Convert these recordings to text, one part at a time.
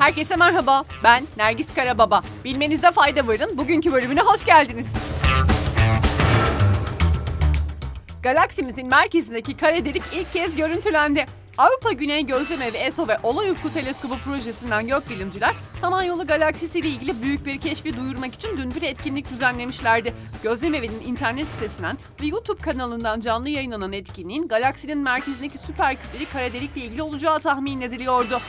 Herkese merhaba. Ben Nergis Karababa. Bilmenizde fayda varın. Bugünkü bölümüne hoş geldiniz. Galaksimizin merkezindeki kara delik ilk kez görüntülendi. Avrupa Güney Gözlem ve ESO ve Olay Ufku Teleskobu projesinden gökbilimciler Samanyolu galaksisi ile ilgili büyük bir keşfi duyurmak için dün bir etkinlik düzenlemişlerdi. Gözlem Evi'nin internet sitesinden ve YouTube kanalından canlı yayınlanan etkinliğin galaksinin merkezindeki süper kütleli kara delikle ilgili olacağı tahmin ediliyordu.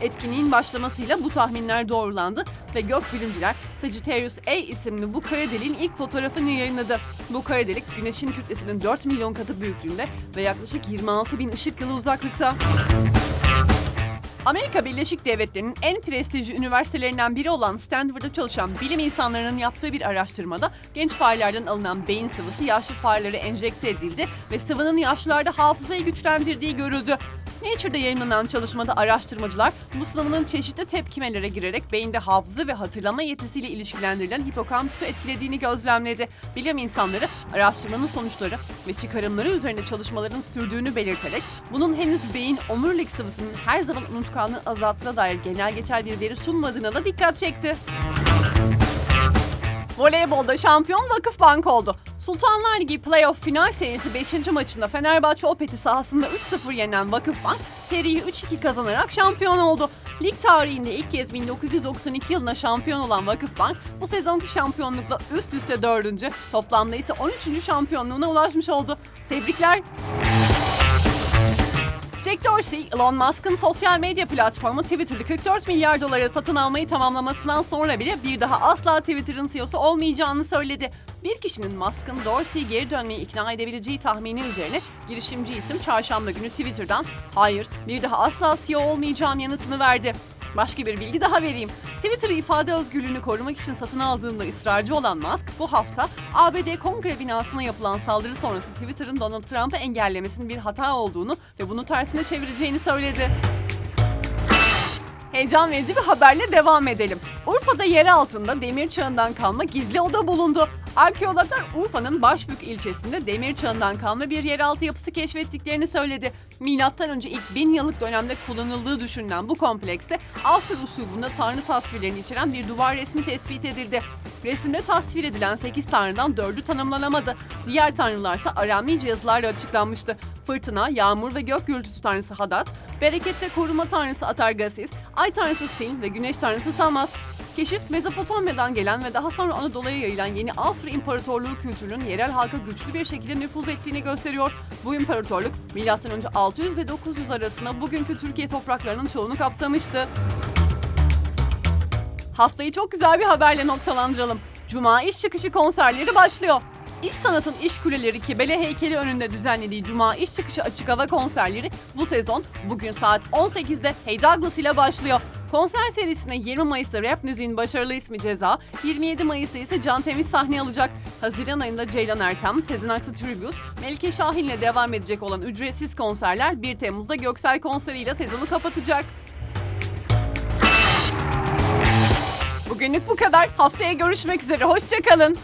Etkinliğin başlamasıyla bu tahminler doğrulandı ve gökbilimciler Sagittarius A isimli bu kara deliğin ilk fotoğrafını yayınladı. Bu kara delik Güneş'in kütlesinin 4 milyon katı büyüklüğünde ve yaklaşık 26 bin ışık yılı uzaklıkta. Amerika Birleşik Devletleri'nin en prestijli üniversitelerinden biri olan Stanford'da çalışan bilim insanlarının yaptığı bir araştırmada genç farelerden alınan beyin sıvısı yaşlı farelere enjekte edildi ve sıvının yaşlılarda hafızayı güçlendirdiği görüldü. Nature'da yayınlanan çalışmada araştırmacılar bu sıvının çeşitli tepkimelere girerek beyinde hafıza ve hatırlama yetisiyle ilişkilendirilen hipokampüsü etkilediğini gözlemledi. Bilim insanları araştırmanın sonuçları ve çıkarımları üzerinde çalışmaların sürdüğünü belirterek bunun henüz beyin omurilik sıvısının her zaman unutkanlığı azalttığına dair genel geçer bir veri sunmadığına da dikkat çekti. Voleybolda şampiyon Vakıfbank oldu. Sultanlar Ligi playoff final serisi 5. maçında Fenerbahçe Opet'i sahasında 3-0 yenen Vakıfbank seriyi 3-2 kazanarak şampiyon oldu. Lig tarihinde ilk kez 1992 yılına şampiyon olan Vakıfbank bu sezonki şampiyonlukla üst üste 4. toplamda ise 13. şampiyonluğuna ulaşmış oldu. Tebrikler! Jack Dorsey, Elon Musk'ın sosyal medya platformu Twitter'ı 44 milyar dolara satın almayı tamamlamasından sonra bile bir daha asla Twitter'ın CEO'su olmayacağını söyledi. Bir kişinin Musk'ın Dorsey'i geri dönmeyi ikna edebileceği tahmini üzerine girişimci isim çarşamba günü Twitter'dan hayır bir daha asla CEO olmayacağım yanıtını verdi. Başka bir bilgi daha vereyim. Twitter'ı ifade özgürlüğünü korumak için satın aldığında ısrarcı olan Musk bu hafta ABD Kongre binasına yapılan saldırı sonrası Twitter'ın Donald Trump'ı engellemesinin bir hata olduğunu ve bunu tersine çevireceğini söyledi. Heyecan verici bir haberle devam edelim. Urfa'da yer altında demir çağından kalma gizli oda bulundu. Arkeologlar Urfa'nın Başbük ilçesinde demir çağından kalma bir yeraltı yapısı keşfettiklerini söyledi. Milattan önce ilk bin yıllık dönemde kullanıldığı düşünülen bu komplekste Asır usulünde tanrı tasvirlerini içeren bir duvar resmi tespit edildi. Resimde tasvir edilen 8 tanrıdan 4'ü tanımlanamadı. Diğer tanrılarsa Aramice yazılarla açıklanmıştı. Fırtına, yağmur ve gök gürültüsü tanrısı Hadat, bereket ve koruma tanrısı Atargasis, ay tanrısı Sin ve güneş tanrısı Samas. Keşif Mezopotamya'dan gelen ve daha sonra Anadolu'ya yayılan yeni Asur İmparatorluğu kültürünün yerel halka güçlü bir şekilde nüfuz ettiğini gösteriyor. Bu imparatorluk M.Ö. 600 ve 900 arasında bugünkü Türkiye topraklarının çoğunu kapsamıştı. Haftayı çok güzel bir haberle noktalandıralım. Cuma iş çıkışı konserleri başlıyor. İş Sanat'ın İş Kuleleri Kibele heykeli önünde düzenlediği Cuma iş çıkışı açık hava konserleri bu sezon bugün saat 18'de Hey Douglas ile başlıyor. Konser serisine 20 Mayıs'ta rap müziğin başarılı ismi Ceza, 27 Mayıs'ta ise Can Temiz sahne alacak. Haziran ayında Ceylan Ertem, Sezen Aksu Tribute, Melike Şahin ile devam edecek olan ücretsiz konserler 1 Temmuz'da Göksel konseriyle sezonu kapatacak. Bugünlük bu kadar. Haftaya görüşmek üzere. Hoşçakalın.